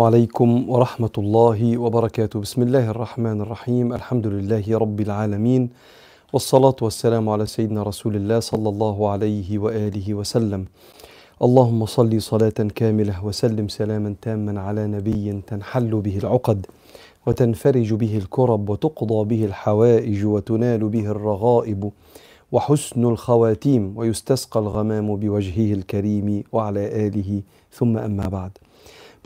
عليكم ورحمة الله وبركاته. بسم الله الرحمن الرحيم. الحمد لله رب العالمين. والصلاة والسلام على سيدنا رسول الله صلى الله عليه وآله وسلم. اللهم صل صلاة كاملة وسلم سلاما تاما على نبي تنحل به العقد وتنفرج به الكرب وتقضى به الحوائج وتنال به الرغائب وحسن الخواتيم ويستسقى الغمام بوجهه الكريم وعلى آله. ثم أما بعد.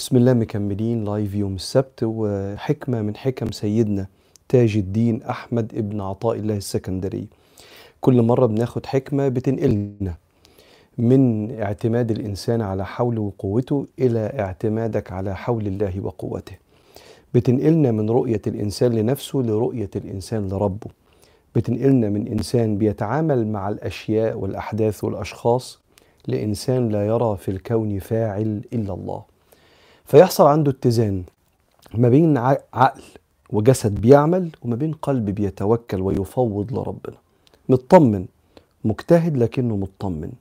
بسم الله مكملين لايف يوم السبت وحكمة من حكم سيدنا تاج الدين أحمد ابن عطاء الله السكندري. كل مرة بناخد حكمة بتنقلنا من اعتماد الإنسان على حوله وقوته إلى اعتمادك على حول الله وقوته. بتنقلنا من رؤية الإنسان لنفسه لرؤية الإنسان لربه. بتنقلنا من إنسان بيتعامل مع الأشياء والأحداث والأشخاص لإنسان لا يرى في الكون فاعل إلا الله. فيحصل عنده اتزان ما بين عقل وجسد بيعمل وما بين قلب بيتوكل ويفوض لربنا. مطمن مجتهد لكنه مطمن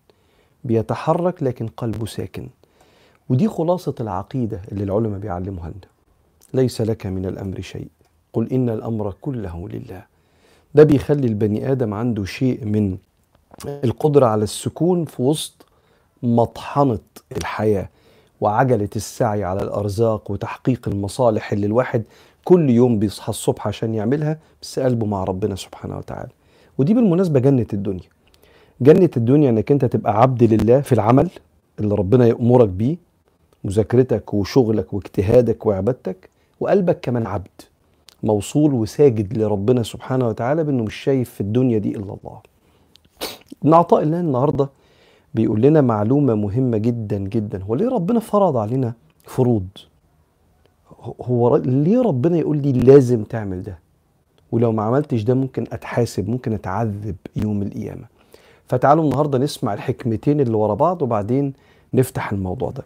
بيتحرك لكن قلبه ساكن. ودي خلاصة العقيدة اللي العلماء بيعلموها لنا. ليس لك من الأمر شيء. قل إن الأمر كله لله. ده بيخلي البني آدم عنده شيء من القدرة على السكون في وسط مطحنة الحياة. وعجلة السعي على الأرزاق وتحقيق المصالح اللي الواحد كل يوم بيصحى الصبح عشان يعملها بس قلبه مع ربنا سبحانه وتعالى. ودي بالمناسبة جنة الدنيا. جنة الدنيا إنك أنت تبقى عبد لله في العمل اللي ربنا يأمرك بيه مذاكرتك وشغلك واجتهادك وعبادتك وقلبك كمان عبد موصول وساجد لربنا سبحانه وتعالى بإنه مش شايف في الدنيا دي إلا الله. ابن عطاء الله النهارده بيقول لنا معلومة مهمة جدا جدا. هو ليه ربنا فرض علينا فروض؟ هو ليه ربنا يقول لي لازم تعمل ده؟ ولو ما عملتش ده ممكن أتحاسب ممكن أتعذب يوم القيامة. فتعالوا النهاردة نسمع الحكمتين اللي ورا بعض وبعدين نفتح الموضوع ده.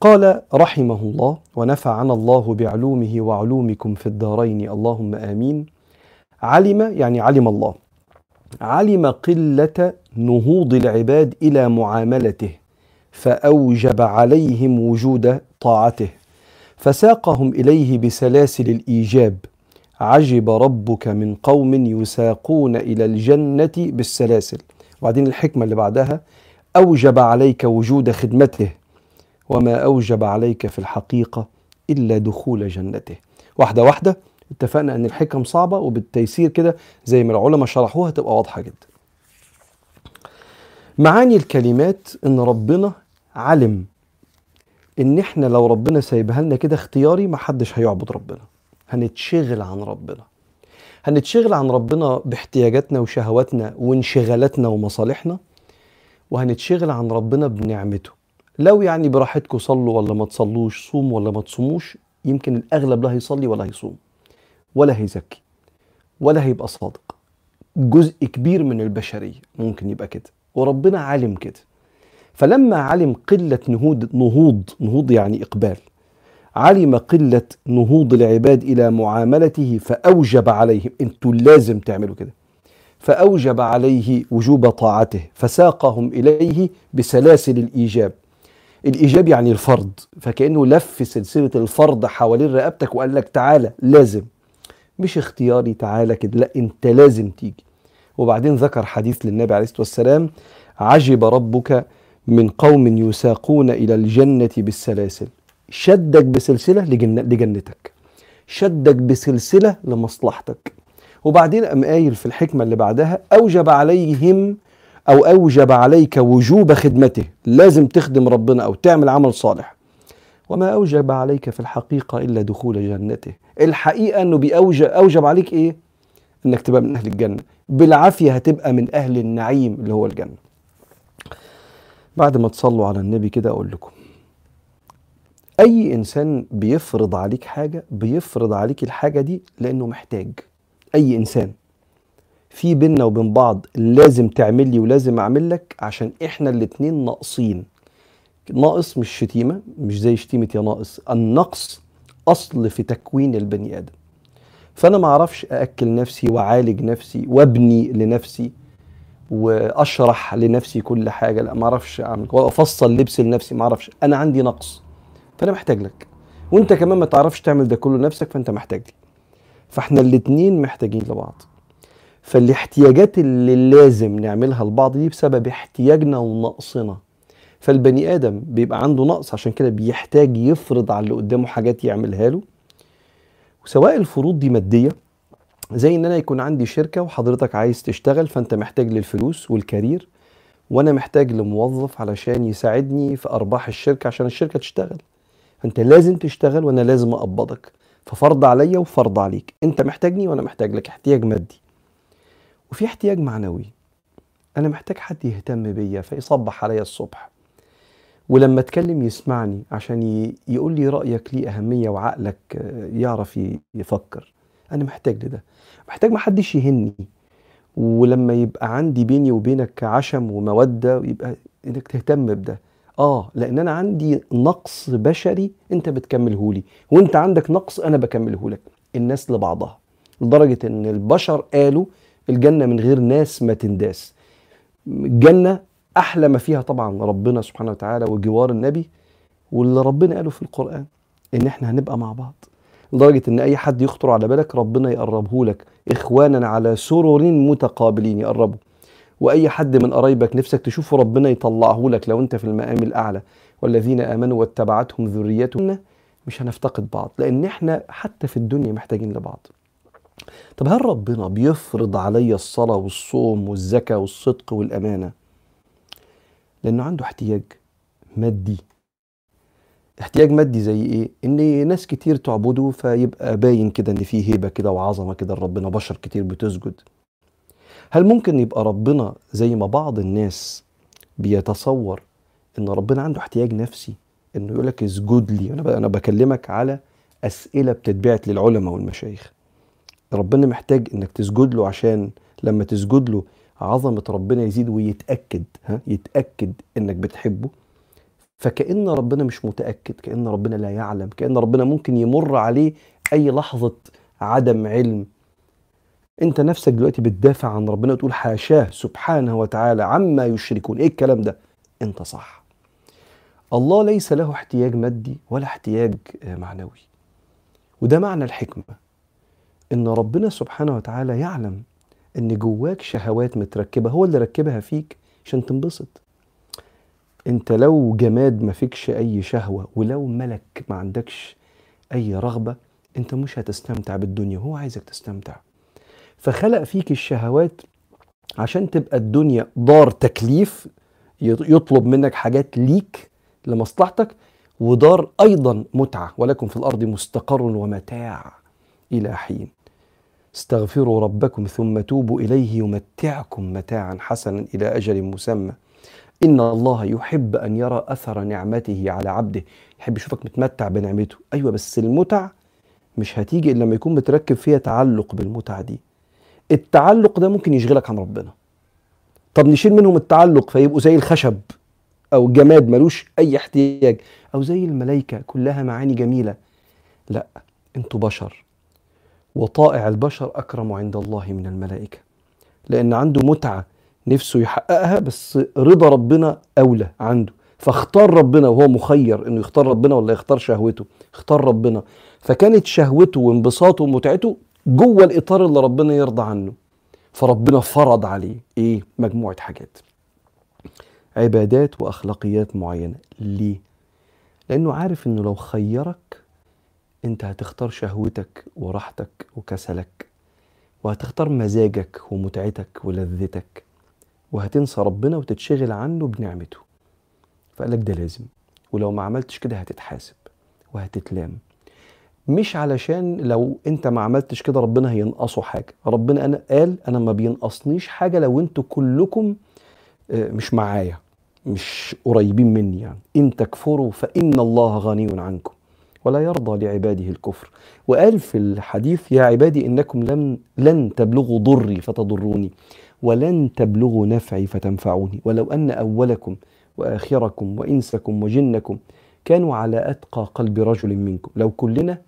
قال رحمه الله ونفعنا الله بعلومه وعلومكم في الدارين. اللهم آمين. علم يعني علم الله. علم قلة نهوض العباد إلى معاملته فأوجب عليهم وجود طاعته. فساقهم إليه بسلاسل الإيجاب. عجب ربك من قوم يساقون إلى الجنة بالسلاسل. وبعدين الحكمة اللي بعدها أوجب عليك وجود خدمته وما أوجب عليك في الحقيقة إلا دخول جنته. واحدة واحدة اتفقنا إن الحكم صعبة وبالتيسير كده زي ما العلماء شرحوها تبقى واضحة جدا. معاني الكلمات إن ربنا علم إن إحنا لو ربنا سايبها لنا كده اختياري ما حدش هيعبد ربنا. هنتشغل عن ربنا. هنتشغل عن ربنا باحتياجاتنا وشهواتنا وانشغالاتنا ومصالحنا وهنتشغل عن ربنا بنعمته. لو يعني براحتكم صلوا ولا ما تصلوش صوموا ولا ما تصوموش يمكن الأغلب لا هيصلي ولا هيصوم ولا هيزكي ولا هيبقى صادق. جزء كبير من البشرية ممكن يبقى كده وربنا عالم كده. فلما علم قلة نهوض نهوض نهوض يعني إقبال علم قلة نهوض العباد إلى معاملته فأوجب عليهم. أنتوا لازم تعملوا كده. فأوجب عليه وجوب طاعته فساقهم إليه بسلاسل الإيجاب. الإيجاب يعني الفرض فكأنه لف سلسلة الفرض حوالين رقبتك وقال لك تعالى لازم. مش اختياري تعالى كده لا انت لازم تيجي. وبعدين ذكر حديث للنبي عليه الصلاة والسلام عجب ربك من قوم يساقون إلى الجنة بالسلاسل. شدك بسلسلة لجن... لجنتك. شدك بسلسلة لمصلحتك. وبعدين قام قايل في الحكمة اللي بعدها أوجب عليهم أو أوجب عليك وجوب خدمته. لازم تخدم ربنا أو تعمل عمل صالح. وما أوجب عليك في الحقيقة إلا دخول جنته. الحقيقة إنه بيوجب أوجب عليك إيه؟ إنك تبقى من أهل الجنة. بالعافية هتبقى من أهل النعيم اللي هو الجنة. بعد ما تصلوا على النبي كده أقول لكم. أي إنسان بيفرض عليك حاجة بيفرض عليك الحاجة دي لأنه محتاج. أي إنسان. في بينا وبين بعض لازم تعمل لي ولازم أعمل لك عشان إحنا الاتنين ناقصين. ناقص مش شتيمة مش زي شتيمة يا ناقص النقص أصل في تكوين البني آدم. فأنا ما أعرفش أأكل نفسي وأعالج نفسي وأبني لنفسي وأشرح لنفسي كل حاجة لا ما أعرفش أعمل وأفصل لبس لنفسي ما أعرفش. أنا عندي نقص فأنا محتاج لك. وأنت كمان ما تعرفش تعمل ده كله نفسك فأنت محتاج لي. فإحنا الاتنين محتاجين لبعض. فالاحتياجات اللي لازم نعملها لبعض دي بسبب احتياجنا ونقصنا. فالبني آدم بيبقى عنده نقص عشان كده بيحتاج يفرض على اللي قدامه حاجات يعملها له. وسواء الفروض دي مادية زي إن أنا يكون عندي شركة وحضرتك عايز تشتغل فأنت محتاج للفلوس والكارير وأنا محتاج لموظف علشان يساعدني في أرباح الشركة عشان الشركة تشتغل. فأنت لازم تشتغل وأنا لازم أقبضك. ففرض عليا وفرض عليك. أنت محتاجني وأنا محتاج لك. احتياج مادي. وفي احتياج معنوي. أنا محتاج حد يهتم بيا فيصبح عليا الصبح. ولما اتكلم يسمعني عشان يقول لي رأيك ليه أهمية وعقلك يعرف يفكر. أنا محتاج لده. محتاج ما حدش يهني. ولما يبقى عندي بيني وبينك عشم ومودة يبقى إنك تهتم بده. آه لأن أنا عندي نقص بشري أنت بتكمله لي. وأنت عندك نقص أنا بكمله لك. الناس لبعضها. لدرجة إن البشر قالوا الجنة من غير ناس ما تنداس. الجنه أحلى ما فيها طبعا ربنا سبحانه وتعالى وجوار النبي واللي ربنا قاله في القرآن إن إحنا هنبقى مع بعض. لدرجة إن أي حد يخطر على بالك ربنا يقربه لك اخوانا على سرر متقابلين يقربوا. وأي حد من قرايبك نفسك تشوفه ربنا يطلعه لك لو أنت في المقام الأعلى. والذين آمنوا واتبعتهم ذريتهم مش هنفتقد بعض لأن إحنا حتى في الدنيا محتاجين لبعض. طب هل ربنا بيفرض عليا الصلاة والصوم والزكاة والصدق والأمانة؟ لأنه عنده احتياج مادي. احتياج مادي زي إيه؟ إن ناس كتير تعبده فيبقى باين كده إن في هيبة كده وعظمة كده لربنا بشر كتير بتسجد. هل ممكن يبقى ربنا زي ما بعض الناس بيتصور إن ربنا عنده احتياج نفسي؟ إنه يقول لك اسجد لي أنا أنا بكلمك على أسئلة بتتبعت للعلماء والمشايخ. ربنا محتاج إنك تسجد له عشان لما تسجد له عظمة ربنا يزيد ويتأكد ها يتأكد إنك بتحبه. فكأن ربنا مش متأكد كأن ربنا لا يعلم كأن ربنا ممكن يمر عليه أي لحظة عدم علم. أنت نفسك دلوقتي بتدافع عن ربنا وتقول حاشاه سبحانه وتعالى عما يشركون. إيه الكلام ده؟ أنت صح. الله ليس له احتياج مادي ولا احتياج معنوي. وده معنى الحكمة إن ربنا سبحانه وتعالى يعلم إن جواك شهوات متركبة هو اللي ركبها فيك عشان تنبسط. أنت لو جماد ما فيكش أي شهوة ولو ملك ما عندكش أي رغبة أنت مش هتستمتع بالدنيا هو عايزك تستمتع. فخلق فيك الشهوات عشان تبقى الدنيا دار تكليف يطلب منك حاجات ليك لمصلحتك ودار أيضا متعة ولكم في الأرض مستقر ومتاع إلى حين. استغفروا ربكم ثم توبوا إليه يمتعكم متاعا حسنا إلى أجل مسمى. إن الله يحب أن يرى أثر نعمته على عبده. يحب يشوفك متمتع بنعمته. أيوه بس المتع مش هتيجي إلا لما يكون متركب فيها تعلق بالمتعه دي. التعلق ده ممكن يشغلك عن ربنا. طب نشيل منهم التعلق فيبقوا زي الخشب أو جماد ملوش أي احتياج. أو زي الملائكه كلها معاني جميلة. لا أنتوا بشر. وطائع البشر أكرم عند الله من الملائكة. لأن عنده متعة نفسه يحققها بس رضا ربنا أولى عنده. فاختار ربنا وهو مخير إنه يختار ربنا ولا يختار شهوته. اختار ربنا. فكانت شهوته وانبساطه ومتعته جوه الإطار اللي ربنا يرضى عنه. فربنا فرض عليه إيه؟ مجموعة حاجات. عبادات وأخلاقيات معينة. ليه؟ لأنه عارف إنه لو خيرك انت هتختار شهوتك وراحتك وكسلك وهتختار مزاجك ومتعتك ولذتك وهتنسى ربنا وتتشغل عنه بنعمته. فقال لك ده لازم ولو ما عملتش كده هتتحاسب وهتتلام. مش علشان لو انت ما عملتش كده ربنا هينقصه حاجة. ربنا أنا قال أنا ما بينقصنيش حاجة لو أنتوا كلكم مش معايا مش قريبين مني يعني. إن تكفروا فإن الله غني عنكم. ولا يرضى لعباده الكفر. وقال في الحديث يا عبادي إنكم لم لن تبلغوا ضري فتضروني ولن تبلغوا نفعي فتنفعوني ولو أن أولكم وآخركم وإنسكم وجنكم كانوا على أتقى قلب رجل منكم. لو كلنا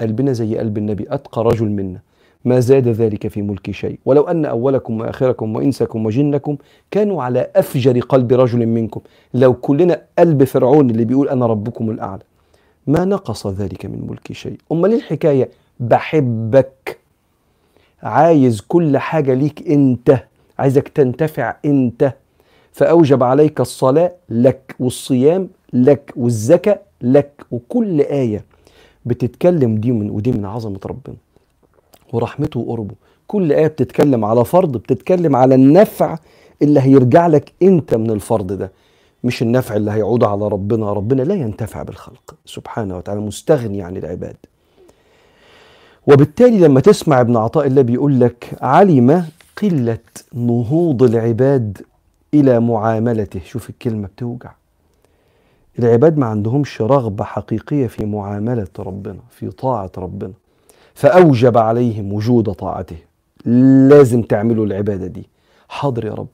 قلبنا زي قلب النبي أتقى رجل منا. ما زاد ذلك في ملكي شيء. ولو أن أولكم وآخركم وإنسكم وجنكم كانوا على أفجر قلب رجل منكم. لو كلنا قلب فرعون اللي بيقول أنا ربكم الأعلى. ما نقص ذلك من ملكي شيء. امال ليه الحكاية بحبك. عايز كل حاجة ليك أنت. عايزك تنتفع أنت. فأوجب عليك الصلاة لك والصيام لك والزكاة لك وكل آية بتتكلم دي من ودي من عظمة ربنا. ورحمته وقربه كل آية بتتكلم على فرض بتتكلم على النفع اللي هيرجع لك أنت من الفرض ده. مش النفع اللي هيعود على ربنا ربنا لا ينتفع بالخلق سبحانه وتعالى مستغني عن العباد. وبالتالي لما تسمع ابن عطاء الله بيقول لك علم قلة نهوض العباد إلى معاملته. شوف الكلمة بتوجع. العباد ما عندهمش رغبة حقيقية في معاملة ربنا في طاعة ربنا. فأوجب عليهم وجود طاعته. لازم تعملوا العبادة دي. حاضر يا رب.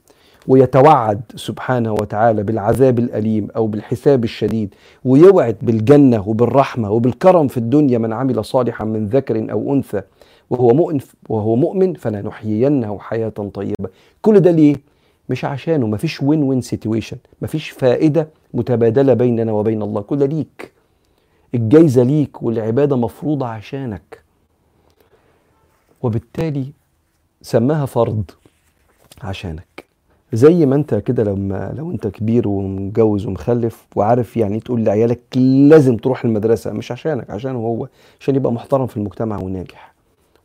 ويتوعد سبحانه وتعالى بالعذاب الأليم أو بالحساب الشديد ويوعد بالجنة وبالرحمة وبالكرم في الدنيا من عمل صالحا من ذكر أو أنثى وهو مؤمن وهو مؤمن فلنحيينه حياة طيبة. كل ده ليه؟ مش عشانه مفيش وين وين سيتويشن مفيش فائدة متبادلة بيننا وبين الله. كل ده ليك. الجايزة ليك والعبادة مفروضة عشانك. وبالتالي سماها فرض عشانك. زي ما انت كده لما لو انت كبير ومتجوز ومخلف وعارف يعني تقول لعيالك لازم تروح المدرسة مش عشانك عشانه هو عشان يبقى محترم في المجتمع وناجح.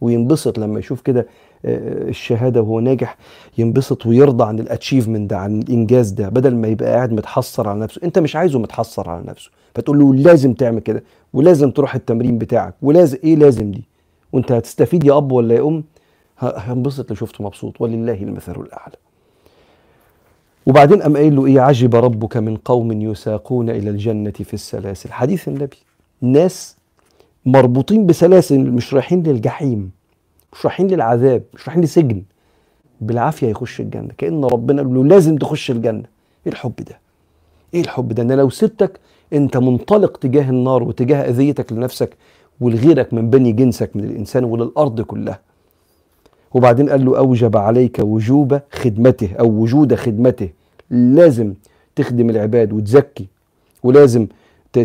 وينبسط لما يشوف كده الشهادة وهو ناجح ينبسط ويرضى عن ال achievement ده عن الإنجاز ده بدل ما يبقى قاعد متحسر على نفسه. انت مش عايزه متحسر على نفسه فتقول له لازم تعمل كده ولازم تروح التمرين بتاعك ولازم إيه لازم دي؟ وانت هتستفيد يا أب ولا يا أم؟ هنبسط لو شفته مبسوط ولله المثل الأعلى. وبعدين قام قايل له إيه عجب ربك من قوم يساقون إلى الجنة في السلاسل. حديث النبي. ناس مربوطين بسلاسل مش رايحين للجحيم مش رايحين للعذاب مش رايحين لسجن. بالعافية يخش الجنة. كأن ربنا قال له لازم تخش الجنة. إيه الحب ده؟ إيه الحب ده؟ أنا لو سبتك أنت منطلق تجاه النار وتجاه أذيتك لنفسك ولغيرك من بني جنسك من الإنسان وللأرض كلها. وبعدين قال له أوجب عليك وجوب خدمته أو وجود خدمته. لازم تخدم العباد وتزكي ولازم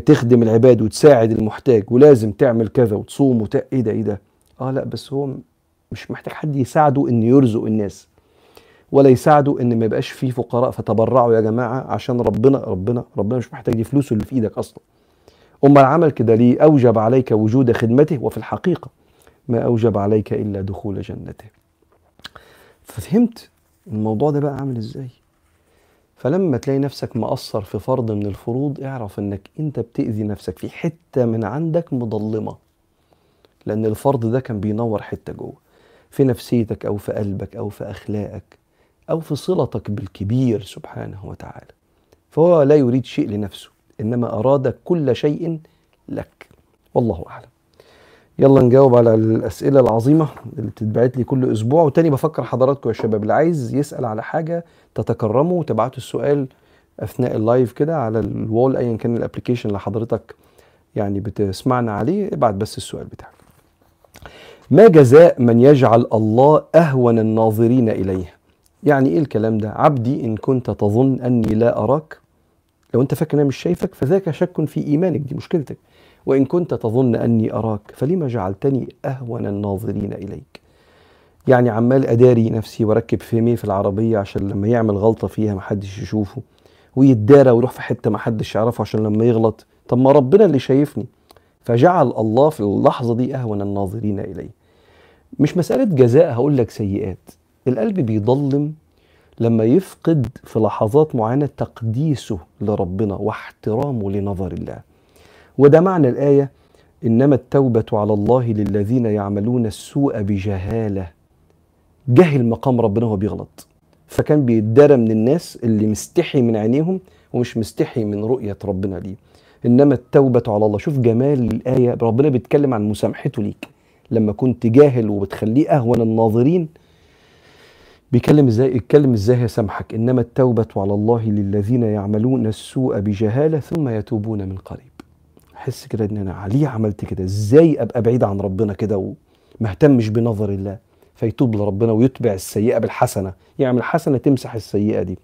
تخدم العباد وتساعد المحتاج ولازم تعمل كذا وتصوم وت... إيه ده إيه ده. آه لا بس هو مش محتاج حد يساعده انه يرزق الناس ولا يساعده إن ما يبقاش فيه فقراء. فتبرعوا يا جماعة عشان ربنا ربنا ربنا مش محتاج دي فلوسه اللي في إيدك أصلا. امال عمل كده ليه؟ أوجب عليك وجود خدمته وفي الحقيقة ما أوجب عليك إلا دخول جنته. ففهمت الموضوع ده بقى عامل إزاي. فلما تلاقي نفسك مقصر في فرض من الفروض اعرف إنك أنت بتأذي نفسك في حتة من عندك مظلمة لأن الفرض ده كان بينور حتة جوه في نفسيتك أو في قلبك أو في أخلاقك أو في صلتك بالكبير سبحانه وتعالى. فهو لا يريد شيء لنفسه إنما أراد كل شيء لك. والله أعلم. يلا نجاوب على الأسئلة العظيمة اللي بتتبعت لي كل أسبوع. وتاني بفكر حضراتكم يا شباب اللي عايز يسأل على حاجة تتكرموا وتبعتوا السؤال أثناء ال live كده على ال wall ايا كان ال application اللي حضرتك يعني بتسمعنا عليه ابعت بس السؤال بتاعك. ما جزاء من يجعل الله أهون الناظرين إليه؟ يعني إيه الكلام ده؟ عبدي إن كنت تظن أني لا أراك. لو أنت فاكر أنا مش شايفك فذاك شك في إيمانك دي مشكلتك. وإن كنت تظن أني أراك فلما جعلتني أهون الناظرين إليك؟ يعني عمال أداري نفسي وأركب فيمي في العربية عشان لما يعمل غلطة فيها محدش يشوفه ويتدارى ويروح في حتة محدش يعرفه عشان لما يغلط طب ما ربنا اللي شايفني. فجعل الله في اللحظة دي أهون الناظرين إليه. مش مسألة جزاء هقول لك سيئات. القلب بيضلم لما يفقد في لحظات معينة تقديسه لربنا واحترامه لنظر الله. وده معنى الآية إنما التوبة على الله للذين يعملون السوء بجهالة. جهل مقام ربنا وهو بيغلط. فكان بيتدارى من الناس اللي مستحي من عينيهم ومش مستحي من رؤية ربنا ليه. إنما التوبة على الله. شوف جمال الآية ربنا بيتكلم عن مسامحته ليك. لما كنت جاهل وبتخليه أهون الناظرين بيكلم إزاي؟ يتكلم إزاي يسامحك إنما التوبة على الله للذين يعملون السوء بجهالة ثم يتوبون من قريب. احس كده إن أنا ليه عملت كده؟ إزاي أبقى بعيد عن ربنا كده وما اهتمش بنظر الله؟ فيتوب لربنا ويتبع السيئة بالحسنة. يعمل حسنه تمسح السيئة دي.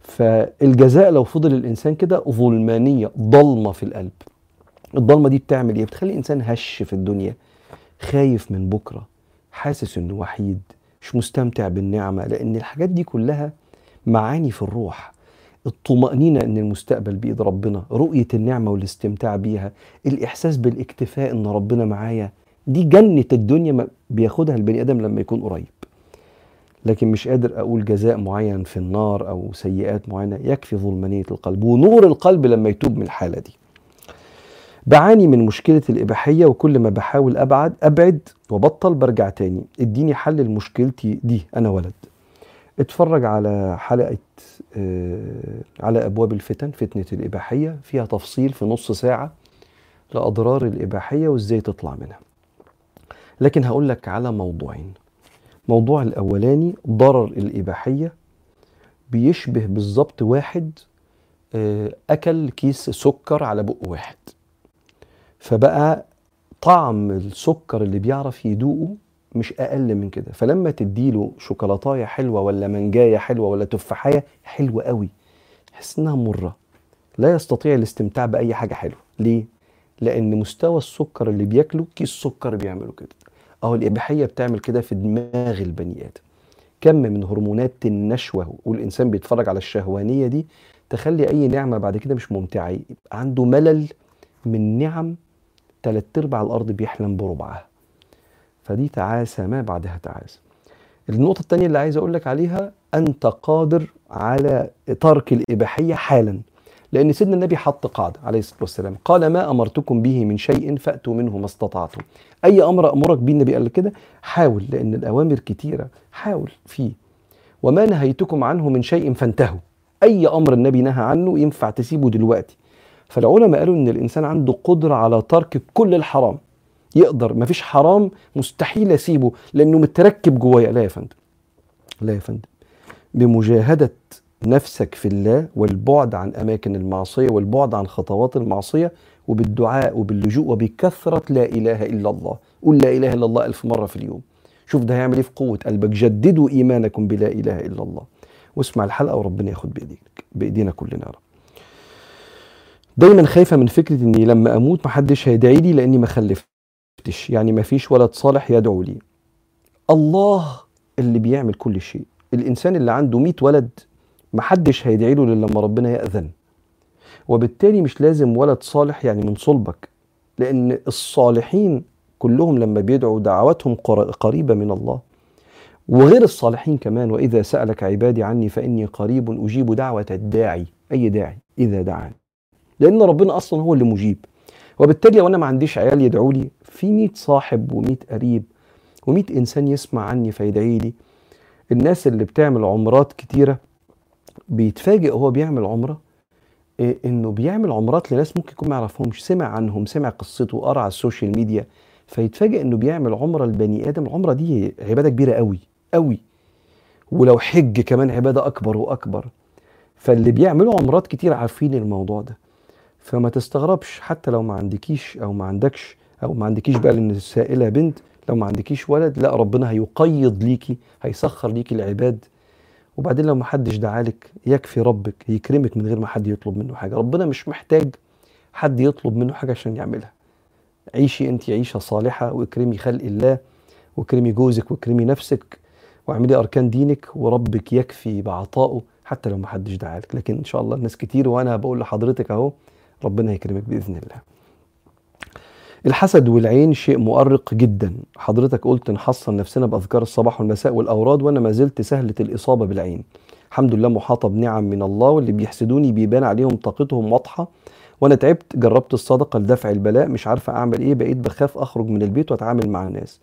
فالجزاء لو فضل الإنسان كده ظلمانية ضلمة في القلب. الضلمة دي بتعمل إيه؟ بتخلي الإنسان هش في الدنيا. خايف من بكرة. حاسس إنه وحيد. مش مستمتع بالنعمة. لأن الحاجات دي كلها معاني في الروح. الطمأنينة إن المستقبل بإيد ربنا رؤية النعمة والاستمتاع بيها الإحساس بالاكتفاء إن ربنا معايا دي جنة الدنيا ما بياخدها البني آدم لما يكون قريب. لكن مش قادر أقول جزاء معين في النار أو سيئات معينة يكفي ظلمانية القلب ونور القلب لما يتوب من الحالة دي. بعاني من مشكلة الإباحية وكل ما بحاول أبعد أبعد وبطل برجع تاني. اديني حل لمشكلتي دي أنا ولد. اتفرج على حلقة آه، على أبواب الفتن فتنة الإباحية. فيها تفصيل في نص ساعة لأضرار الإباحية وإزاي تطلع منها. لكن هقول لك على موضوعين. موضوع الأولاني ضرر الإباحية. بيشبه بالظبط واحد آه، أكل كيس سكر على بق واحد. فبقى طعم السكر اللي بيعرف يدوقه مش أقل من كده. فلما تديله شوكولاتاية حلوة ولا منجايه حلوة ولا تفاحية حلوة قوي. يحس إنها مرة. لا يستطيع الاستمتاع بأي حاجة حلوة. ليه؟ لأن مستوى السكر اللي بياكله كيس سكر بيعمله كده؟ أهو الإباحية بتعمل كده في دماغ البني آدم. كم من هرمونات النشوة والإنسان بيتفرج على الشهوانية دي تخلي أي نعمة بعد كده مش ممتعة. يبقى عنده ملل من نعم تلات أرباع الأرض بيحلم بربعها. فدي تعاسة ما بعدها تعاسة. النقطة الثانية اللي عايز أقول لك عليها أنت قادر على ترك الإباحية حالا لأن سيدنا النبي حط قاعدة عليه الصلاة والسلام قال ما أمرتكم به من شيء فأتوا منه ما استطعتم. أي أمر أمرك به النبي قال كده؟ حاول لأن الأوامر كتيرة حاول فيه. وما نهيتكم عنه من شيء فانتهوا. أي أمر النبي نهى عنه ينفع تسيبه دلوقتي. فالعلماء قالوا إن الإنسان عنده قدرة على ترك كل الحرام. يقدر مفيش حرام مستحيل أسيبه لأنه متركب جوايا. لا يا فندم لا يا فندم. بمجاهدة نفسك في الله والبعد عن أماكن المعصية والبعد عن خطوات المعصية وبالدعاء وباللجوء وبكثرة لا إله إلا الله. قول لا إله إلا الله ألف مرة في اليوم. شوف ده هيعمل إيه في قوة قلبك. جددوا إيمانكم بلا إله إلا الله. واسمع الحلقة وربنا ياخد بايديك بإيدينا كلنا يا رب. دايما خايفة من فكرة إني لما أموت محدش هيدعي لي لأني ما خلفت شفتش يعني ما فيش ولد صالح يدعو لي. الله اللي بيعمل كل شيء. الإنسان اللي عنده مئة ولد محدش هيدعي له إلا لما ربنا يأذن. وبالتالي مش لازم ولد صالح يعني من صلبك لأن الصالحين كلهم لما بيدعوا دعواتهم قريبة من الله. وغير الصالحين كمان وإذا سألك عبادي عني فإني قريب أجيب دعوة الداعي. أي داعي؟ إذا دعاني. لأن ربنا أصلا هو اللي مجيب. وبالتالي لو أنا ما عنديش عيال يدعوا لي في 100 صاحب و100 قريب و100 إنسان يسمع عني فيدعي لي. الناس اللي بتعمل عمرات كتيرة بيتفاجئ هو بيعمل عمرة إيه إنه بيعمل عمرات لناس ممكن يكون ما يعرفهمش سمع عنهم سمع قصته قرأ على السوشيال ميديا فيتفاجئ إنه بيعمل عمرة. لبني آدم العمرة دي عبادة كبيرة قوي قوي. ولو حج كمان عبادة أكبر وأكبر. فاللي بيعملوا عمرات كتير عارفين الموضوع ده. فما تستغربش حتى لو ما عندكيش أو ما عندكش أو ما عندكيش بقى لأن السائله بنت لو ما عندكيش ولد لا ربنا هيقيض ليكي هيسخر ليكي العباد. وبعدين لو ما حدش دعالك يكفي ربك يكرمك من غير ما حد يطلب منه حاجة. ربنا مش محتاج حد يطلب منه حاجة عشان يعملها. عيشي أنت عيشة صالحة واكرمي خلق الله واكرمي جوزك واكرمي نفسك واعملي أركان دينك وربك يكفي بعطائه حتى لو ما حدش دعالك لكن إن شاء الله الناس كتير وأنا بقول لحضرتك أهو ربنا يكرمك بإذن الله. الحسد والعين شيء مؤرق جدا. حضرتك قلت نحصن نفسنا بأذكار الصباح والمساء والأوراد وأنا ما زلت سهلة الإصابة بالعين. الحمد لله محاطة بنعم من الله واللي بيحسدوني بيبان عليهم طاقتهم واضحة. وأنا تعبت جربت الصدقة لدفع البلاء مش عارفة أعمل إيه بقيت بخاف أخرج من البيت وأتعامل مع الناس.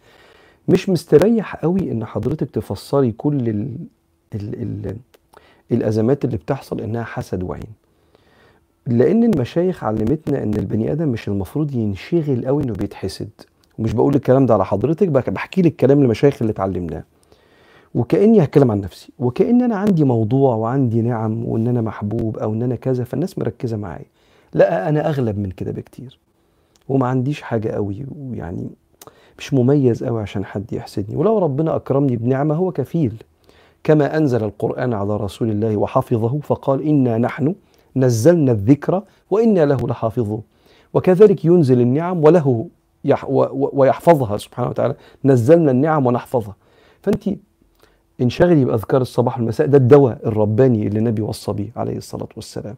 مش مستريح قوي إن حضرتك تفسري كل ال ال ال الأزمات اللي بتحصل إنها حسد وعين. لأن المشايخ علمتنا إن البني آدم مش المفروض ينشغل قوي إنه بيتحسد. ومش بقول الكلام ده على حضرتك بحكي لك كلام المشايخ اللي اتعلمناه. وكأني هتكلم عن نفسي وكأن أنا عندي موضوع وعندي نعم وإن أنا محبوب أو إن أنا كذا فالناس مركزة معايا. لا أنا أغلب من كده بكتير. وما عنديش حاجة قوي ويعني مش مميز قوي عشان حد يحسدني. ولو ربنا أكرمني بنعمة هو كفيل. كما أنزل القرآن على رسول الله وحفظه فقال إنا نحن نزلنا الذكر وإنا له لحافظون. وكذلك ينزل النعم وله يح ويحفظها سبحانه وتعالى. نزلنا النعم ونحفظها. فانت انشغلي باذكار الصباح والمساء ده الدواء الرباني اللي النبي وصى بيه عليه الصلاة والسلام.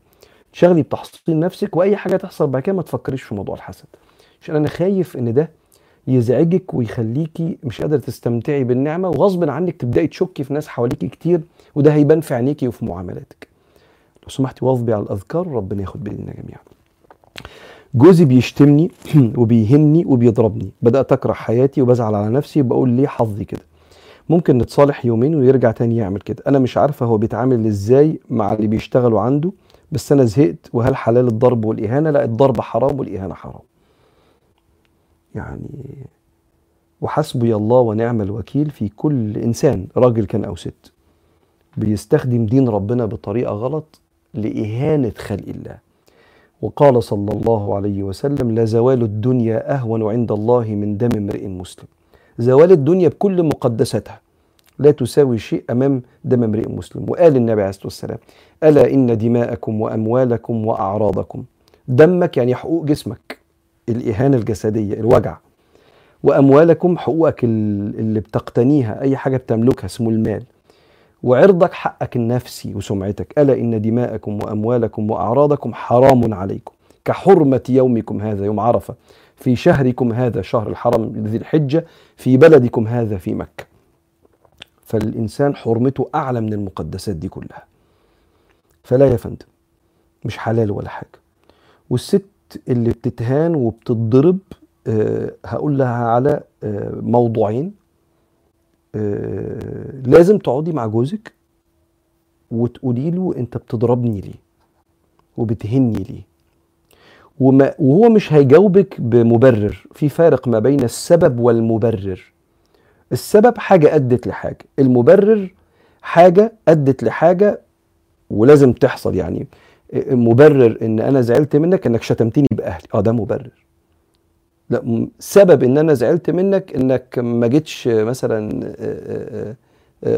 انشغلي بتحصين نفسك وأي حاجة تحصل بعد كده ما تفكريش في موضوع الحسد. عشان أنا خايف إن ده يزعجك ويخليكي مش قادرة تستمتعي بالنعمة وغصب عنك تبدأي تشكي في ناس حواليكي كتير وده هيبان في عينيكي وفي معاملاتك. لو سمحتي واظبي على الأذكار ربنا ياخد بايدينا جميعا. جوزي بيشتمني وبيهني وبيضربني. بدأت أكره حياتي وبزعل على نفسي وبقول ليه حظي كده؟ ممكن نتصالح يومين ويرجع تاني يعمل كده. أنا مش عارفه هو بيتعامل إزاي مع اللي بيشتغلوا عنده بس أنا زهقت. وهل حلال الضرب والإهانة؟ لا الضرب حرام والإهانة حرام. يعني وحسبي الله ونعم الوكيل في كل إنسان راجل كان أو ست بيستخدم دين ربنا بطريقة غلط لإهانة خلق الله. وقال صلى الله عليه وسلم لزوال الدنيا أهون عند الله من دم امرئ مسلم. زوال الدنيا بكل مقدساتها لا تساوي شيء أمام دم امرئ مسلم. وقال النبي عليه الصلاة والسلام ألا إن دماءكم وأموالكم وأعراضكم دمك يعني حقوق جسمك الإهانة الجسدية الوجع. وأموالكم حقوقك اللي بتقتنيها أي حاجة بتملكها اسمه المال. وعرضك حقك النفسي وسمعتك. ألا إن دماءكم وأموالكم وأعراضكم حرام عليكم. كحرمة يومكم هذا يوم عرفة. في شهركم هذا شهر الحرم ذي الحجة. في بلدكم هذا في مكة. فالإنسان حرمته أعلى من المقدسات دي كلها. فلا يا فندم مش حلال ولا حاجة. والست اللي بتتهان وبتتضرب أه هقول لها على أه موضوعين. لازم تقعدي مع جوزك وتقولي له انت بتضربني ليه؟ وبتهني ليه؟ وما وهو مش هيجاوبك بمبرر. في فارق ما بين السبب والمبرر. السبب حاجة أدت لحاجة المبرر حاجة أدت لحاجة ولازم تحصل يعني. مبرر إن أنا زعلت منك إنك شتمتني بأهلي. آه ده مبرر. لا سبب إن أنا زعلت منك إنك ما جيتش مثلا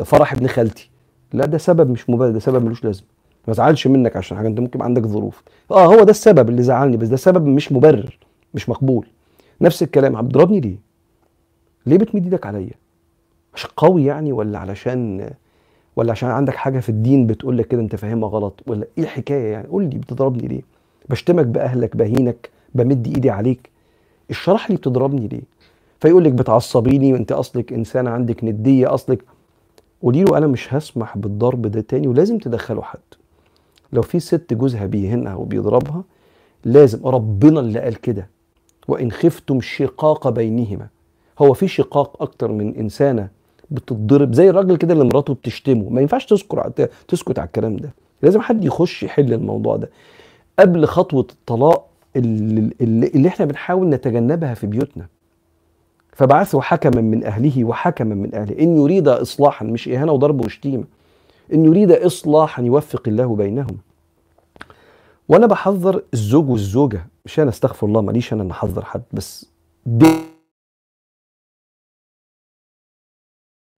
فرح ابن خالتي. لا ده سبب مش مبرر ده سبب ملوش لازمة. ما زعلش منك عشان حاجة أنت ممكن عندك ظروف. آه هو ده السبب اللي زعلني بس ده سبب مش مبرر مش مقبول. نفس الكلام بتضربني ليه؟ ليه بتمد إيدك عليا؟ عشان قوي يعني ولا علشان ولا عشان عندك حاجة في الدين بتقول لك كده أنت فاهمها غلط ولا إيه الحكاية يعني؟ قول لي بتضربني ليه؟ بشتمك بأهلك بهينك بمد إيدي عليك. اشرح لي بتضربني ليه؟ فيقول لك بتعصبيني وانت اصلك انسانه عندك ندية اصلك. قولي له أنا مش هسمح بالضرب ده تاني ولازم تدخله حد. لو في ست جوزها بيهنها وبيضربها لازم ربنا اللي قال كده. وإن خفتم شقاق بينهما. هو في شقاق أكتر من إنسانة بتتضرب زي الراجل كده اللي مراته بتشتمه. ما ينفعش تسكت تسكت على الكلام ده. لازم حد يخش يحل الموضوع ده. قبل خطوة الطلاق اللي, اللي, إحنا بنحاول نتجنبها في بيوتنا. فبعثوا حكما من أهله وحكما من أهله. إن يريد اصلاحا مش إهانة وضرب وشتيمة. إن يريد اصلاحا يوفق الله بينهم. وأنا بحذر الزوج والزوجة. مش أنا استغفر الله ماليش أنا نحذر حد بس دي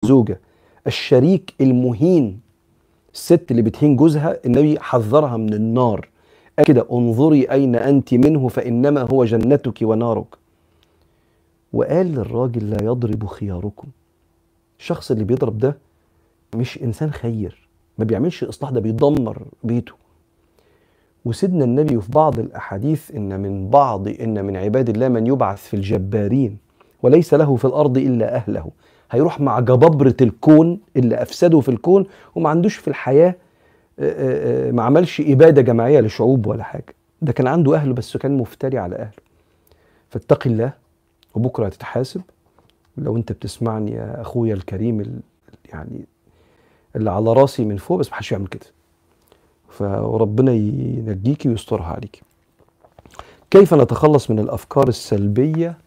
زوجة. الشريك المهين الست اللي بتهين جوزها النبي حذرها من النار. كده انظري أين أنت منه فإنما هو جنتك ونارك. وقال للراجل لا يضرب خياركم. الشخص اللي بيضرب ده مش إنسان خير ما بيعملش إصلاح ده بيدمر بيته. وسيدنا النبي في بعض الأحاديث إن من بعض إن من عباد الله من يبعث في الجبارين وليس له في الأرض إلا أهله. هيروح مع جبابرة الكون اللي أفسده في الكون وما عندوش في الحياة ما عملش إبادة جماعية لشعوب ولا حاجة. ده كان عنده أهله بس كان مفتري على أهله. فاتقي الله وبكرة هتتحاسب. لو أنت بتسمعني يا أخويا الكريم يعني اللي على راسي من فوق بس محدش يعمل كده. فربنا ينجيكي ويسترها عليكي كيف نتخلص من الأفكار السلبية؟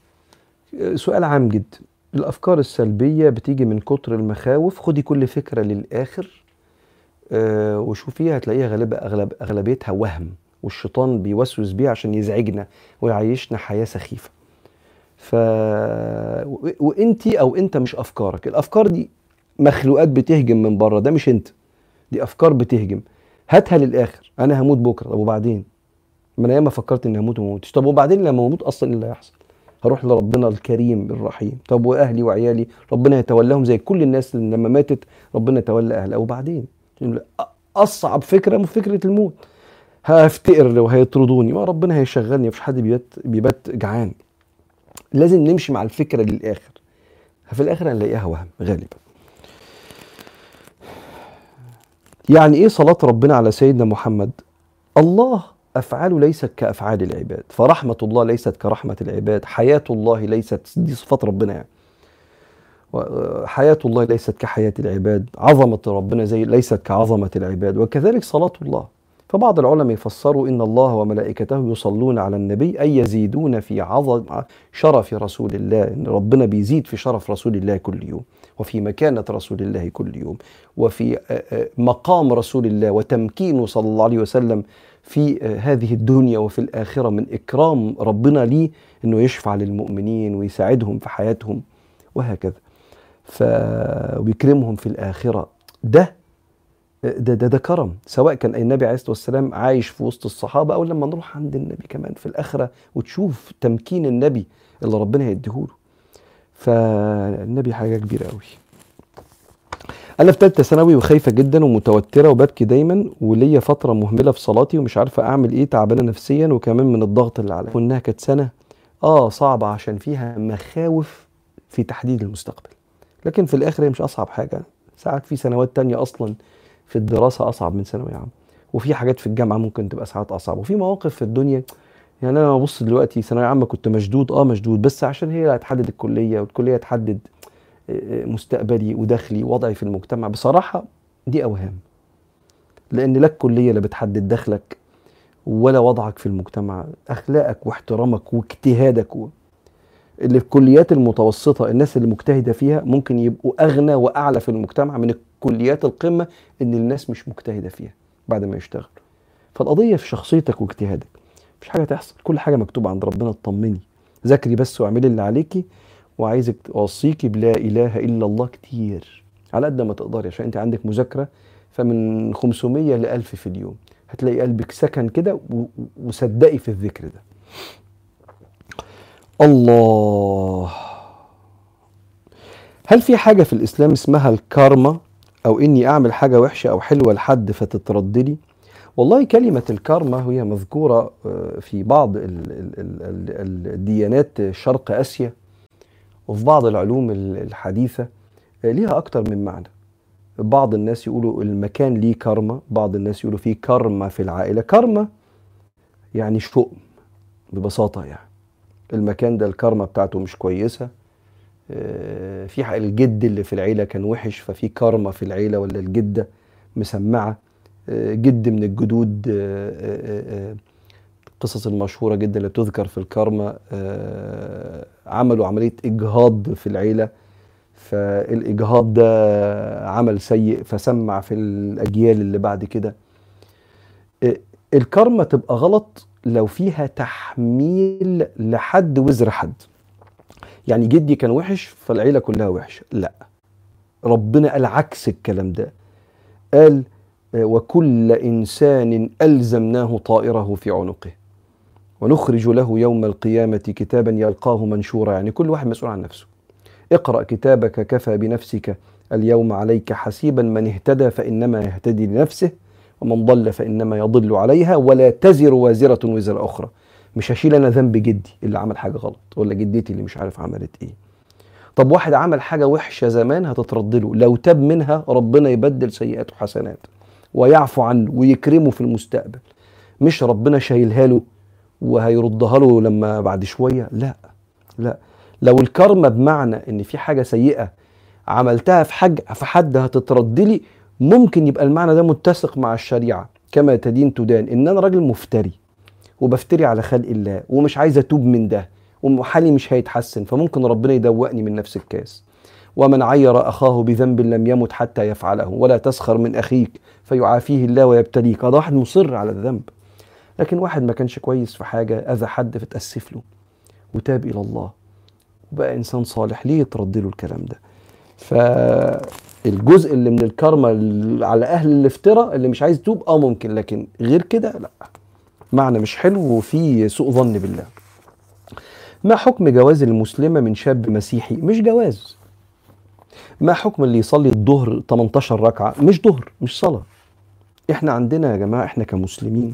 سؤال عام جدا. الأفكار السلبية بتيجي من كتر المخاوف. خدي كل فكرة للآخر. آه وشوفيها هتلاقيها غالبا اغلب أغلبيتها وهم والشيطان بيوسوس بيها عشان يزعجنا ويعيشنا حياة سخيفة. ف وانت أو انت مش أفكارك. الأفكار دي مخلوقات بتهجم من بره ده مش انت دي أفكار بتهجم. هاتها للآخر أنا هموت بكرة طب وبعدين؟ ما أنا ياما فكرت إني هموت وما طب وبعدين لما أموت أصلا إيه اللي هيحصل؟ هروح لربنا الكريم الرحيم. طب وأهلي وعيالي؟ ربنا يتولاهم زي كل الناس لما ماتت ربنا يتولى أهلها. وبعدين؟ أصعب فكرة فكرة الموت. هفتقر وهيطردوني ما ربنا هيشغلني. مفيش حد بيبات بيبات جعان. لازم نمشي مع الفكرة للآخر. في الآخر هنلاقيها وهم. غالبا. يعني إيه صلاة ربنا على سيدنا محمد؟ الله أفعاله ليست كأفعال العباد. فرحمة الله ليست كرحمة العباد. حياة الله ليست دي صفات ربنا يعني. حياة الله ليست كحياة العباد عظمة ربنا زي ليست كعظمة العباد وكذلك صلاة الله. فبعض العلماء يفسروا إن الله وملائكته يصلون على النبي أي يزيدون في عظم شرف رسول الله إن ربنا بيزيد في شرف رسول الله كل يوم وفي مكانة رسول الله كل يوم وفي مقام رسول الله وتمكينه صلى الله عليه وسلم في هذه الدنيا وفي الآخرة من إكرام ربنا ليه أنه يشفع للمؤمنين ويساعدهم في حياتهم وهكذا. ف... ويكرمهم في الآخرة. ده ده, ده ده كرم. سواء كان النبي عليه الصلاة والسلام عايش في وسط الصحابة أو لما نروح عند النبي كمان في الآخرة وتشوف تمكين النبي اللي ربنا هيديهوله. فالنبي حاجة كبيرة قوي أنا في ثالثه ثانوي وخايفة جدا ومتوترة وببكي دايما وليا فترة مهملة في صلاتي ومش عارفة أعمل إيه تعبانة نفسيا وكمان من الضغط اللي عليا. وانها كانت سنة آه صعبة عشان فيها مخاوف في تحديد المستقبل. لكن في الآخر هي مش أصعب حاجة. ساعات في سنوات تانية أصلا في الدراسة أصعب من ثانوي عام وفي حاجات في الجامعة ممكن تبقى ساعات أصعب. وفي مواقف في الدنيا يعني أنا ببص دلوقتي ثانوية عامة كنت مشدود آه مشدود بس عشان هي اللي هتحدد الكلية والكلية هتحدد مستقبلي ودخلي وضعي في المجتمع. بصراحة دي أوهام. لأن لا الكلية اللي بتحدد دخلك ولا وضعك في المجتمع. أخلاقك واحترامك واجتهادك. اللي في الكليات المتوسطة الناس اللي مجتهدة فيها ممكن يبقوا أغنى وأعلى في المجتمع من الكليات القمة إن الناس مش مجتهدة فيها بعد ما يشتغل فالقضية في شخصيتك واجتهادك مفيش حاجة تحصل كل حاجة مكتوبة عند ربنا اطمني. ذاكري بس واعملي اللي عليكي وعايزك اوصيكي بلا إله إلا الله كتير على قد ما تقدري عشان أنت عندك مذاكرة فمن 500 ل 1000 في اليوم. هتلاقي قلبك سكن كده وصدقي في الذكر ده. الله. هل في حاجة في الإسلام اسمها الكارما؟ أو إني أعمل حاجة وحشة أو حلوة لحد فتترد لي؟ والله كلمة الكارما هي مذكورة في بعض الديانات شرق آسيا وفي بعض العلوم الحديثة ليها أكتر من معنى. بعض الناس يقولوا المكان ليه كارما بعض الناس يقولوا فيه كارما في العائلة. كارما يعني شؤم ببساطة يعني. المكان ده الكارما بتاعته مش كويسة. في الجد اللي في العيلة كان وحش ففي كارما في العيلة ولا الجدة مسمعة. جد من الجدود القصص المشهورة جدا اللي بتذكر في الكارما. عملوا عملية إجهاض في العيلة. فالإجهاض ده عمل سيء فسمع في الأجيال اللي بعد كده. الكارما تبقى غلط لو فيها تحميل لحد وزر حد. يعني جدي كان وحش فالعيلة كلها وحشة. لا. ربنا قال عكس الكلام ده. قال وكل إنسان ألزمناه طائره في عنقه. ونخرج له يوم القيامة كتابا يلقاه منشورا. يعني كل واحد مسؤول عن نفسه. اقرأ كتابك كفى بنفسك. اليوم عليك حسيبا من اهتدى فإنما يهتدي لنفسه. ومن ضل فإنما يضل عليها ولا تزر وازرة وزر أخرى. مش هشيل أنا ذنب جدي اللي عمل حاجة غلط ولا جدتي اللي مش عارف عملت إيه. طب واحد عمل حاجة وحشة زمان هتترد له لو تاب منها ربنا يبدل سيئاته حسنات ويعفو عنه ويكرمه في المستقبل. مش ربنا شايلها له وهيردها له لما بعد شوية؟ لا لا. لو الكرمة بمعنى إن في حاجة سيئة عملتها في حاجة في حد هتترد لي ممكن يبقى المعنى ده متسق مع الشريعة كما تدين تدان إن أنا راجل مفتري وبفتري على خلق الله ومش عايز أتوب من ده وحالي مش هيتحسن فممكن ربنا يدوقني من نفس الكاس. ومن عير أخاه بذنب لم يمت حتى يفعله. ولا تسخر من أخيك فيعافيه الله ويبتليك. هذا واحد مصر على الذنب. لكن واحد ما كانش كويس في حاجة أذى حد فتأسف له. وتاب إلى الله. وبقى إنسان صالح ليه يترد له الكلام ده؟ فالجزء اللي من الكرمة على أهل الافتراء اللي مش عايز يتوب آه ممكن لكن غير كده لا. معنى مش حلو وفي سوء ظن بالله. ما حكم جواز المسلمة من شاب مسيحي؟ مش جواز. ما حكم اللي يصلي الظهر 18 ركعة؟ مش ظهر مش صلاة. إحنا عندنا يا جماعة إحنا كمسلمين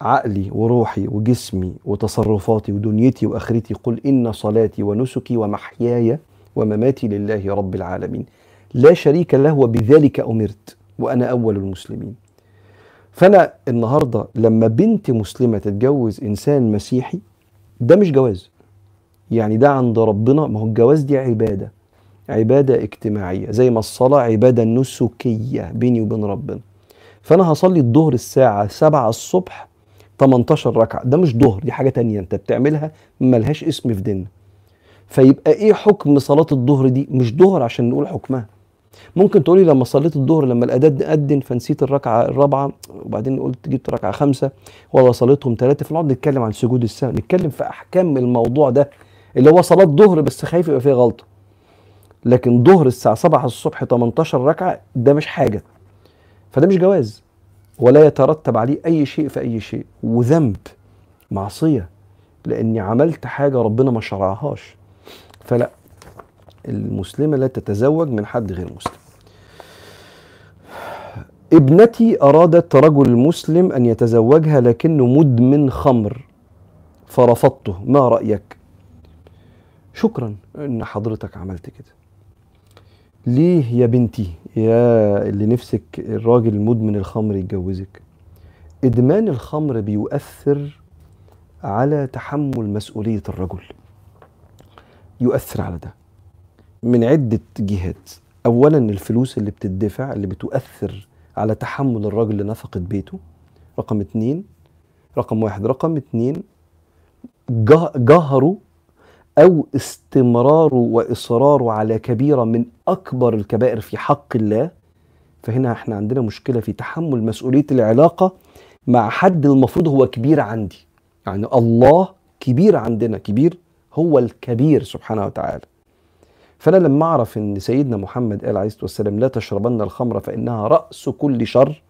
عقلي وروحي وجسمي وتصرفاتي ودنيتي وآخرتي قل إن صلاتي ونسكي ومحياي ومماتي لله رب العالمين. لا شريك له وبذلك أمرت وأنا أول المسلمين. فأنا النهارده لما بنت مسلمة تتجوز إنسان مسيحي ده مش جواز. يعني ده عند ربنا ما هو الجواز دي عبادة عبادة اجتماعية زي ما الصلاة عبادة نسكية بيني وبين ربنا. فأنا هصلي الظهر الساعة 7 الصبح 18 ركعة. ده مش ظهر دي حاجة تانية أنت بتعملها ملهاش اسم في ديننا. فيبقى إيه حكم صلاة الظهر دي؟ مش ظهر عشان نقول حكمها. ممكن تقولي لما صليت الظهر لما الاذان اذن فنسيت الركعة الرابعة وبعدين قلت جبت ركعة خمسة ولا صليتهم ثلاثة فنقعد نتكلم عن سجود السهو نتكلم في أحكام الموضوع ده اللي هو صلاة ظهر بس خايف يبقى فيها غلطة. لكن ظهر الساعة 7 الصبح 18 ركعة ده مش حاجة. فده مش جواز. ولا يترتب عليه أي شيء في أي شيء. وذنب معصية. لأني عملت حاجة ربنا ما شرعهاش. فلا المسلمة لا تتزوج من حد غير مسلم. ابنتي أرادت رجل مسلم أن يتزوجها لكنه مدمن خمر فرفضته. ما رأيك؟ شكرا إن حضرتك عملت كده. ليه يا بنتي؟ يا اللي نفسك الراجل المدمن الخمر يتجوزك. إدمان الخمر بيؤثر على تحمل مسؤولية الرجل. يؤثر على ده. من عدة جهات. اولا الفلوس اللي بتدفع اللي بتؤثر على تحمل الراجل لنفقه بيته. رقم اتنين. رقم واحد. رقم اتنين جه- جهره أو استمراره وإصراره على كبيرة من أكبر الكبائر في حق الله. فهنا إحنا عندنا مشكلة في تحمل مسؤولية العلاقة مع حد المفروض هو كبير عندي. يعني الله كبير عندنا. كبير هو الكبير سبحانه وتعالى. فأنا لما أعرف إن سيدنا محمد قال عليه الصلاة والسلام لا تشربن الخمر فإنها رأس كل شر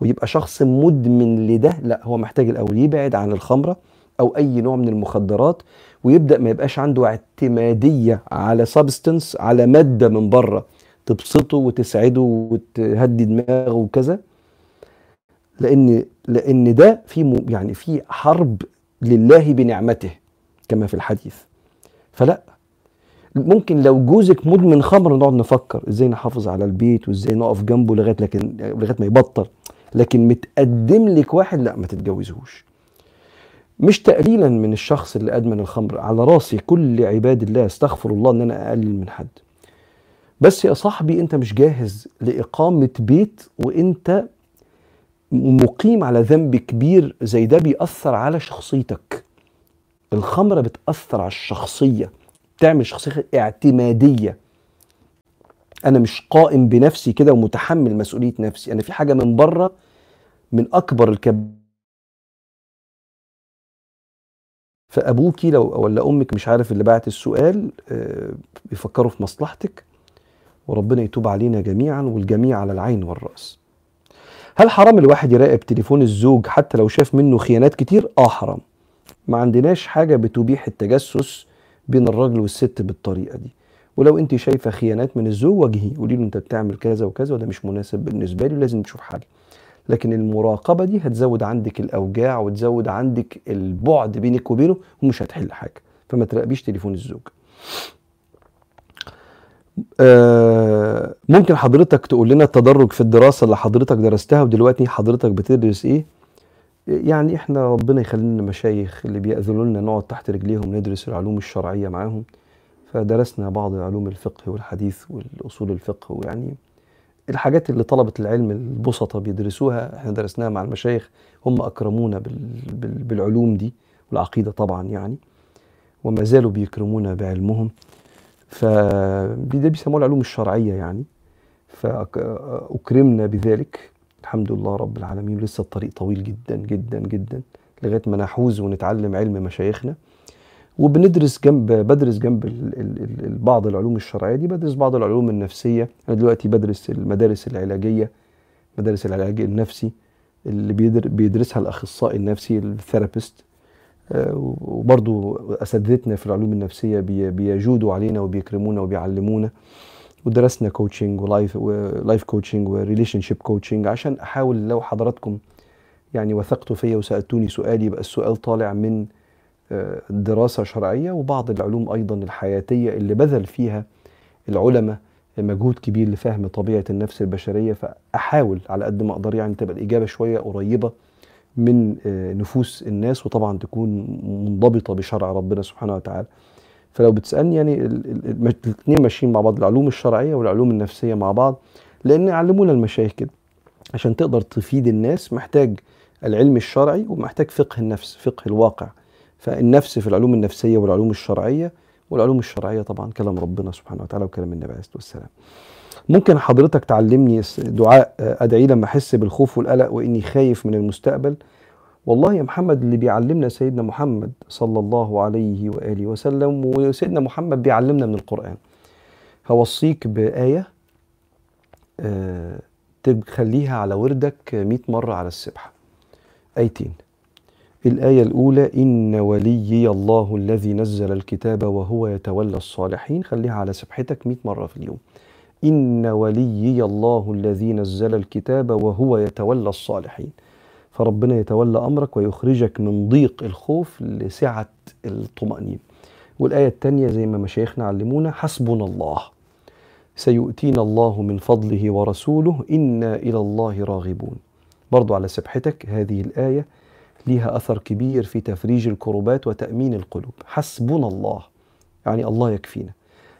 ويبقى شخص مدمن لده لا هو محتاج الأول يبعد عن الخمره أو أي نوع من المخدرات ويبدأ ما يبقاش عنده اعتمادية على سبستنس على مادة من بره تبسطه وتسعده وتهدي دماغه وكذا. لأن لأن ده في يعني في حرب لله بنعمته كما في الحديث. فلا ممكن لو جوزك مدمن خمر نقعد نفكر إزاي نحافظ على البيت وإزاي نقف جنبه لغاية لكن لغاية ما يبطل. لكن متقدم لك واحد لا ما تتجوزهوش. مش تقليلا من الشخص اللي أدمن الخمر على راسي كل عباد الله استغفر الله إن أنا أقلل من حد. بس يا صاحبي أنت مش جاهز لإقامة بيت وأنت مقيم على ذنب كبير زي ده بيأثر على شخصيتك. الخمرة بتأثر على الشخصية. تعمل شخصية اعتمادية أنا مش قائم بنفسي كده ومتحمل مسؤولية نفسي أنا في حاجة من بره من أكبر الكب فأبوكي لو ولا أمك مش عارف اللي بعت السؤال آه، بيفكروا في مصلحتك وربنا يتوب علينا جميعا والجميع على العين والرأس هل حرام الواحد يراقب تليفون الزوج حتى لو شاف منه خيانات كتير؟ آه حرام. ما عندناش حاجة بتبيح التجسس بين الراجل والست بالطريقة دي. ولو انت شايفة خيانات من الزوج واجهيه قولي له انت بتعمل كذا وكذا وده مش مناسب بالنسبة لي ولازم نشوف حاجة. لكن المراقبة دي هتزود عندك الأوجاع وتزود عندك البعد بينك وبينه ومش هتحل حاجة. فما تراقبيش تليفون الزوج. آه، ممكن حضرتك تقول لنا التدرج في الدراسة اللي حضرتك درستها ودلوقتي حضرتك بتدرس إيه؟ يعني إحنا ربنا يخلينا مشايخ اللي بيأذنوا لنا نقعد تحت رجليهم ندرس العلوم الشرعية معاهم. فدرسنا بعض علوم الفقه والحديث والأصول الفقه ويعني الحاجات اللي طلبة العلم البسطة بيدرسوها إحنا درسناها مع المشايخ هم أكرمونا بال بال بالعلوم دي والعقيدة طبعا يعني وما زالوا بيكرمونا بعلمهم. فده بيسموها العلوم الشرعية يعني. فأكرمنا بذلك. الحمد لله رب العالمين. لسه الطريق طويل جدا جدا جدا لغاية ما نحوز ونتعلم علم مشايخنا. وبندرس جنب بدرس جنب بعض العلوم الشرعية دي بدرس بعض العلوم النفسية. أنا دلوقتي بدرس المدارس العلاجية مدارس العلاج النفسي اللي بيدر بيدرسها الأخصائي النفسي ال therapist. آه، وبرضو أساتذتنا في العلوم النفسية بي- بيجودوا علينا وبيكرمونا وبيعلمونا. ودرسنا coaching و life و life coaching و relationship coaching عشان أحاول لو حضراتكم يعني وثقتوا فيا وسألتوني سؤال يبقى السؤال طالع من آه، دراسة شرعية وبعض العلوم أيضا الحياتية اللي بذل فيها العلماء مجهود كبير لفهم طبيعة النفس البشرية. فأحاول على قد ما أقدر يعني تبقى الإجابة شوية قريبة من آه، نفوس الناس وطبعا تكون منضبطة بشرع ربنا سبحانه وتعالى. فلو بتسألني يعني الاثنين ماشيين مع بعض العلوم الشرعية والعلوم النفسية مع بعض لأن علمونا المشايخ كده. عشان تقدر تفيد الناس محتاج العلم الشرعي ومحتاج فقه النفس فقه الواقع. فالنفس في العلوم النفسية والعلوم الشرعية والعلوم الشرعية طبعا كلام ربنا سبحانه وتعالى وكلام النبي عليه الصلاة والسلام. ممكن حضرتك تعلمني دعاء أدعي لما أحس بالخوف والقلق وإني خايف من المستقبل؟ والله يا محمد اللي بيعلمنا سيدنا محمد صلى الله عليه وآله وسلم وسيدنا محمد بيعلمنا من القرآن. هوصيك بآية آه، تخليها على وردك 100 مرة على السبحة. آيتين. الآية الأولى إن وليي الله الذي نزل الكتاب وهو يتولى الصالحين. خليها على سبحتك 100 مرة في اليوم. إن وليي الله الذي نزل الكتاب وهو يتولى الصالحين. فربنا يتولى أمرك ويخرجك من ضيق الخوف لسعة الطمأنينة. والآية الثانية زي ما مشايخنا علمونا حسبنا الله. سيؤتينا الله من فضله ورسوله إنا إلى الله راغبون. برضو على سبحتك هذه الآية ليها أثر كبير في تفريج الكربات وتأمين القلوب. حسبنا الله. يعني الله يكفينا.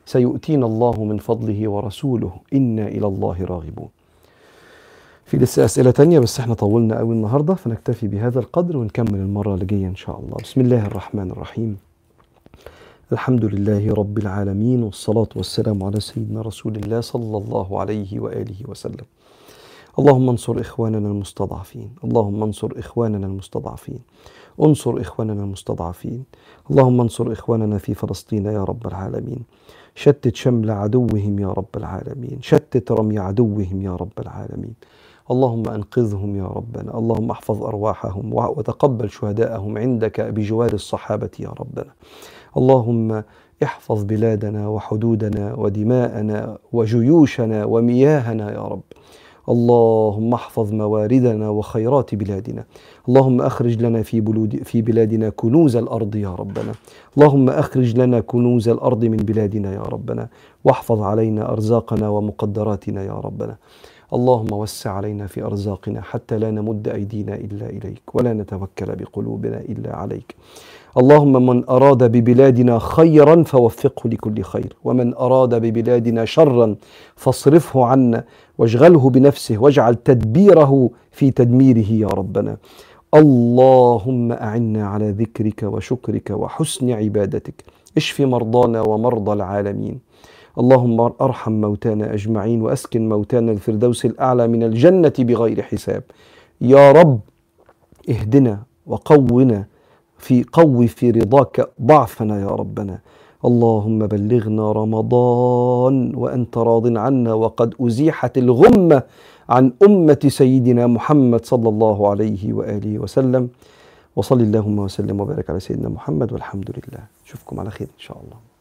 سيؤتينا الله من فضله ورسوله إنا إلى الله راغبون. في لسه أسئلة تانية بس إحنا طولنا قوي النهاردة فنكتفي بهذا القدر ونكمل المرة اللي جاية إن شاء الله. بسم الله الرحمن الرحيم. الحمد لله رب العالمين والصلاة والسلام على سيدنا رسول الله صلى الله عليه وآله وسلم. اللهم انصر إخواننا المستضعفين. اللهم انصر إخواننا المستضعفين. انصر إخواننا المستضعفين. اللهم انصر إخواننا في فلسطين يا رب العالمين. شتت شمل عدوهم يا رب العالمين. شتت رمي عدوهم يا رب العالمين. اللهم أنقذهم يا ربنا اللهم احفظ أرواحهم وتقبل شهداءهم عندك بجوار الصحابة يا ربنا. اللهم احفظ بلادنا وحدودنا ودماءنا وجيوشنا ومياهنا يا رب. اللهم احفظ مواردنا وخيرات بلادنا. اللهم أخرج لنا في بلود في بلادنا كنوز الأرض يا ربنا. اللهم أخرج لنا كنوز الأرض من بلادنا يا ربنا. واحفظ علينا أرزاقنا ومقدراتنا يا ربنا. اللهم وسع علينا في أرزاقنا حتى لا نمد أيدينا إلا إليك ولا نتوكل بقلوبنا إلا عليك. اللهم من أراد ببلادنا خيرا فوفقه لكل خير ومن أراد ببلادنا شرا فاصرفه عنا واشغله بنفسه واجعل تدبيره في تدميره يا ربنا. اللهم أعنا على ذكرك وشكرك وحسن عبادتك. اشف مرضانا ومرضى العالمين. اللهم أرحم موتانا أجمعين وأسكن موتانا الفردوس الأعلى من الجنة بغير حساب. يا رب اهدنا وقونا في قو في رضاك ضعفنا يا ربنا. اللهم بلغنا رمضان وأنت راض عنا وقد أزيحت الغمة عن أمة سيدنا محمد صلى الله عليه وآله وسلم. وصل اللهم وسلم وبارك على سيدنا محمد والحمد لله. اشوفكم على خير إن شاء الله.